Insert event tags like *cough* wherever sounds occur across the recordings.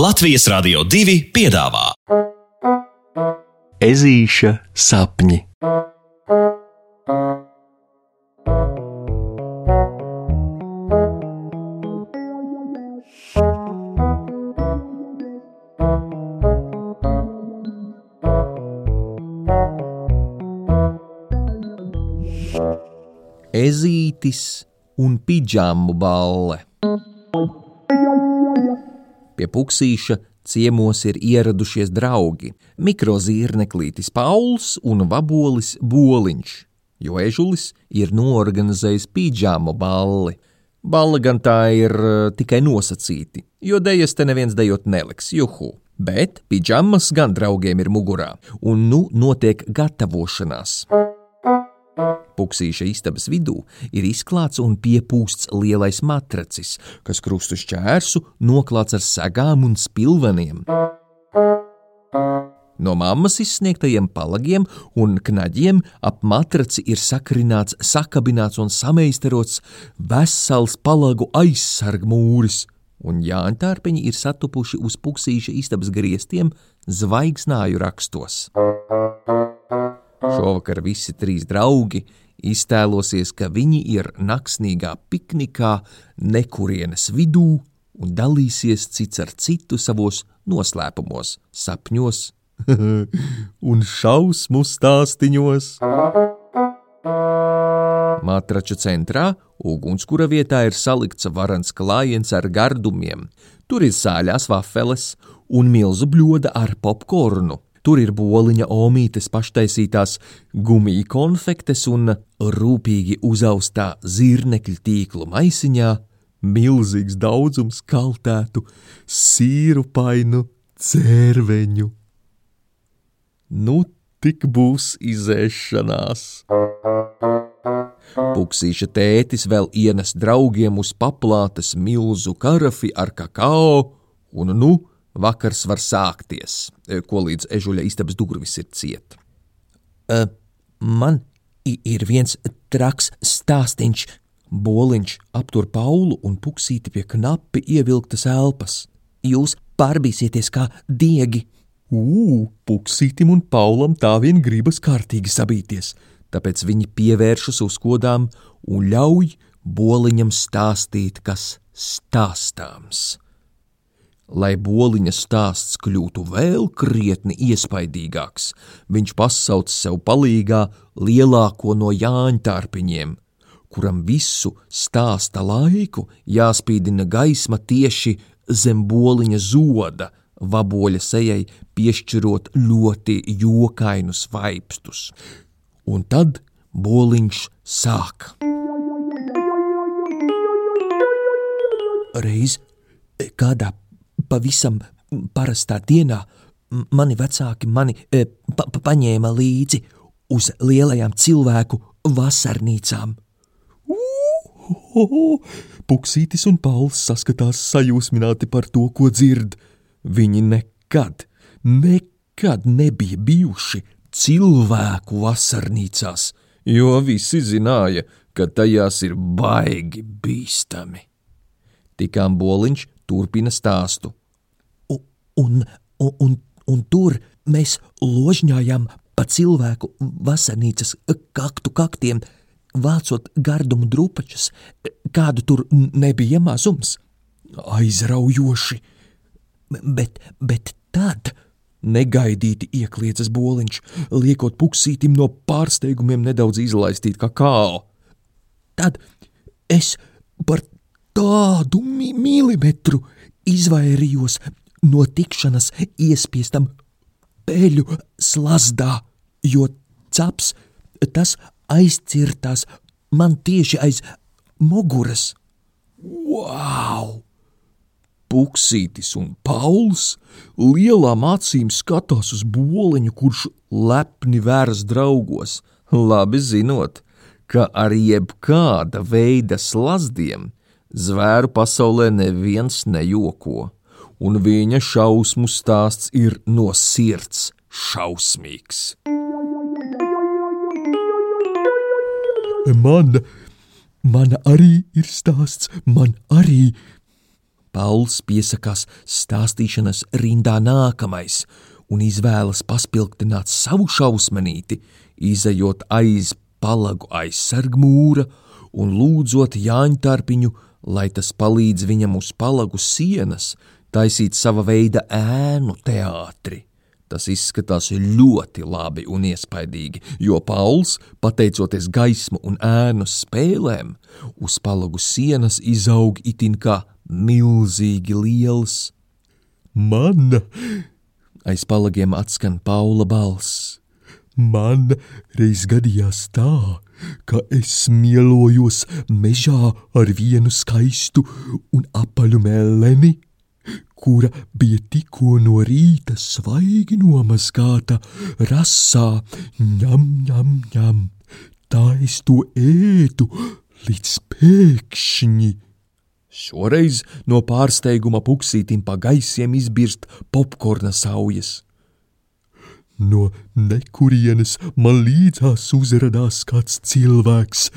Latvijas Rādio 2 piedāvā Ezīša sapņi. Ezītis un pidžāmu balle. Pie puksīša ciemos ir ieradušies draugi - mikrozīrneklītis Pauls un vabolis Boliņš, jo ežulis ir noorganizējis pidžāmu balli. Balla gan tā ir uh, tikai nosacīti, jo dejas te neviens dejot neliks, juhu. Bet pidžamas gan draugiem ir mugurā, un nu notiek gatavošanās. Puksīša istabas vidū ir izklāts un piepūsts lielais matracis, kas krustu šķērsu noklāts ar segām un spilveniem. No mammas izsniegtajiem palagiem un knaģiem ap matraci ir sakrināts, sakabināts un sameistarots vesels palagu aizsargmūris, un jāņtārpiņi ir satupuši uz puksīša istabas griestiem zvaigznāju rakstos. Šovakar visi trīs draugi iztēlosies, ka viņi ir naksnīgā piknikā nekurienes vidū un dalīsies cits ar citu savos noslēpumos, sapņos *laughs* un šausmu stāstīņos. Matrača centrā, ugunskura vietā, ir salikts varans klājiens ar gardumiem. Tur ir sāļās vafeles un milzu bļoda ar popkornu. Tur ir boliņa omītes paštaisītās gumija konfektes un rūpīgi uzaustā zirnekļu tīklu maisiņā milzīgs daudzums kaltētu sīrupainu cērveņu. Nu, tik būs izēšanās. Puksīša tētis vēl ienes draugiem uz paplātes milzu karafi ar kakao, un nu vakars var sākties, ko līdz ežuļa istabas durvis ir ciet. Uh, man ir viens traks stāstīņš. Boliņš aptur Paulu un puksīti pie knapi ievilktas elpas. Jūs pārbīsieties kā diegi. Ugh, puksītim un Paulam tā vien gribas kārtīgi sabīties, tāpēc viņi pievēršas uzkodām un ļauj boliņam stāstīt, kas stāstāms. Lai boliņa stāsts kļūtu vēl krietni iespaidīgāks, viņš pasauc sev palīgā lielāko no jāņtārpiņiem, kuram visu stāsta laiku jāspīdina gaisma tieši zem boliņa zoda, vaboļa sejai piešķirot ļoti jokainus vaipstus. Un tad boliņš sāk. Reiz kādā pavisam parastā dienā mani vecāki mani e, pa, pa, paņēma līdzi uz lielajām cilvēku vasarnīcām. Puksītis un Pauls saskatās sajūsmināti par to, ko dzird. Viņi nekad, nekad nebija bijuši cilvēku vasarnīcās, jo visi zināja, ka tajās ir baigi bīstami. Tikām boliņš turpina stāstu un, un, un, un tur mēs ložņājām pa cilvēku vasarnīcas kaktu kaktiem, vācot gardumu drupačus, kādu tur nebija mazums. Aizraujoši, bet, bet tad negaidīti iekliedzas boliņš, liekot puksītim no pārsteigumiem nedaudz izlaistīt kakao. Tad es par tādu mi milimetru izvairījos no tikšanas iespiestam peļu slazdā, jo caps tas aizcirtās man tieši aiz muguras. Wow! Puksītis un Pauls lielām acīm skatās uz boliņu, kurš lepni vērs draugos, labi zinot, ka ar jebkāda veida slazdiem zvēru pasaulē neviens nejoko un viņa šausmu stāsts ir no sirds šausmīgs. Man, man arī ir stāsts, man arī, Pauls piesakās stāstīšanas rindā nākamais un izvēlas paspilgtināt savu šausmanīti, izējot aiz palagu aizsargmūra un lūdzot Jāņtarpiņu, lai tas palīdz viņam uz palagu sienas taisīt sava veida ēnu teātri. Tas izskatās ļoti labi un iespaidīgi, jo Pauls, pateicoties gaismu un ēnu spēlēm, uz palagu sienas izaug itin kā milzīgi liels. Man aiz palagiem atskan Paula balss. Man reiz gadījās tā, ka es mielojos mežā ar vienu skaistu un apaļu meleni kura bija tikko no rīta svaigi nomazgāta rasā, ņem, ņem, ņem. Tā es to ēdu līdz pēkšņi. Šoreiz no pārsteiguma puksītim pa gaisiem izbirst popkorna saujas. No nekurienes man līdzās uzradās kāds cilvēks,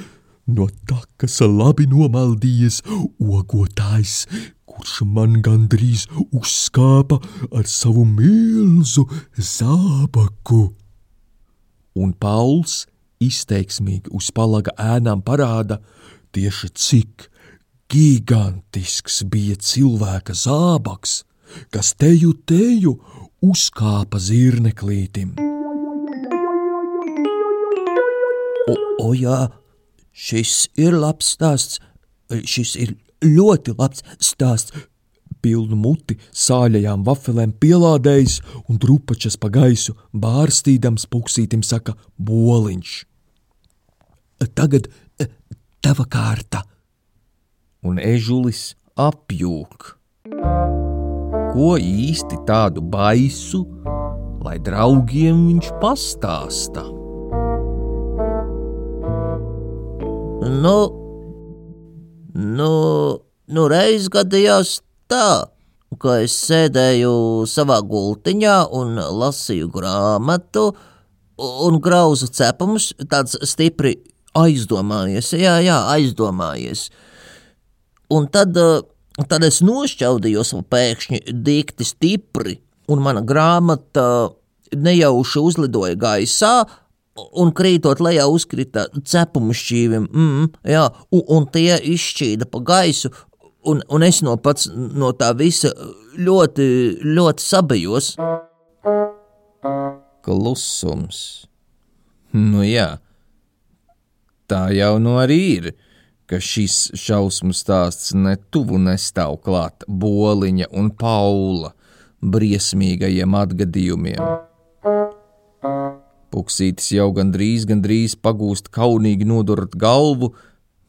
no takas labi nomaldījies ogotājs, kurš man gandrīz uzkāpa ar savu milzu zābaku. Un Pauls izteiksmīgi uz palaga ēnām parāda tieši cik gigantisks bija cilvēka zābaks, kas teju teju uzkāpa zirneklītim. O, o jā, šis ir labs stāsts, šis ir ļoti labs stāsts. Pilnu muti sāļajām vafelēm pielādējis un drupačas pa gaisu bārstīdams puksītim saka boliņš. Tagad tava kārta. Un ežulis apjūk. Ko īsti tādu baisu, lai draugiem viņš pastāsta? Nu, Nu, nu reiz gadījās tā, ka es sēdēju savā gultiņā un lasīju grāmatu, un grauzu cepumus tāds stipri aizdomājies, jā, jā, aizdomājies. Un tad, tad es nošķaudījos pēkšņi dikti stipri, un mana grāmata nejauši uzlidoja gaisā, un krītot lejā uzkrita cepumu šķīvim, mm, jā, un, un tie izšķīda pa gaisu, un, un es no pats no tā visa ļoti, ļoti sabijos. Klusums. Nu jā, tā jau nu arī ir, ka šis šausmu stāsts netuvu nestāv klāt Boliņa un Paula briesmīgajiem atgadījumiem. Puksītis jau gandrīz, gandrīz pagūst kaunīgi nodurt galvu,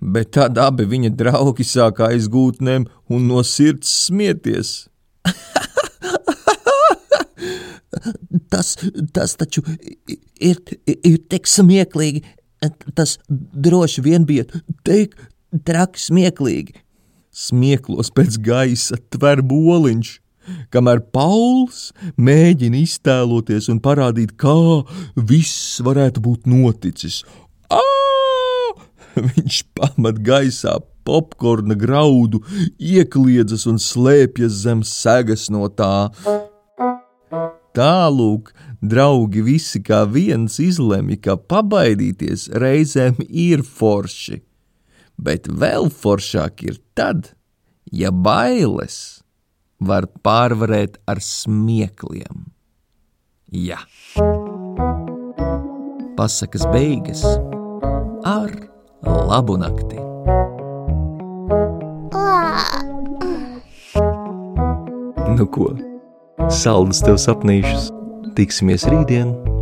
bet tad abi viņa draugi sāk aizgūtnēm un no sirds smieties. *laughs* tas, tas taču ir, ir tik smieklīgi. Tas droši vien bija tik traki smieklīgi. Smieklos pēc gaisa tver boliņš kamēr Pauls mēģina iztēloties un parādīt, kā viss varētu būt noticis. Ā! Viņš pamat gaisā popkorna graudu, iekliedzas un slēpjas zem segas no tā. Tālūk, draugi visi kā viens izlemj, ka pabaidīties reizēm ir forši, bet vēl foršāk ir tad, ja bailes var pārvarēt ar smiekliem. Jā. Pasakas beigas ar labu nakti. Nu ko, saldus tev sapnīšus, tiksimies rītdien!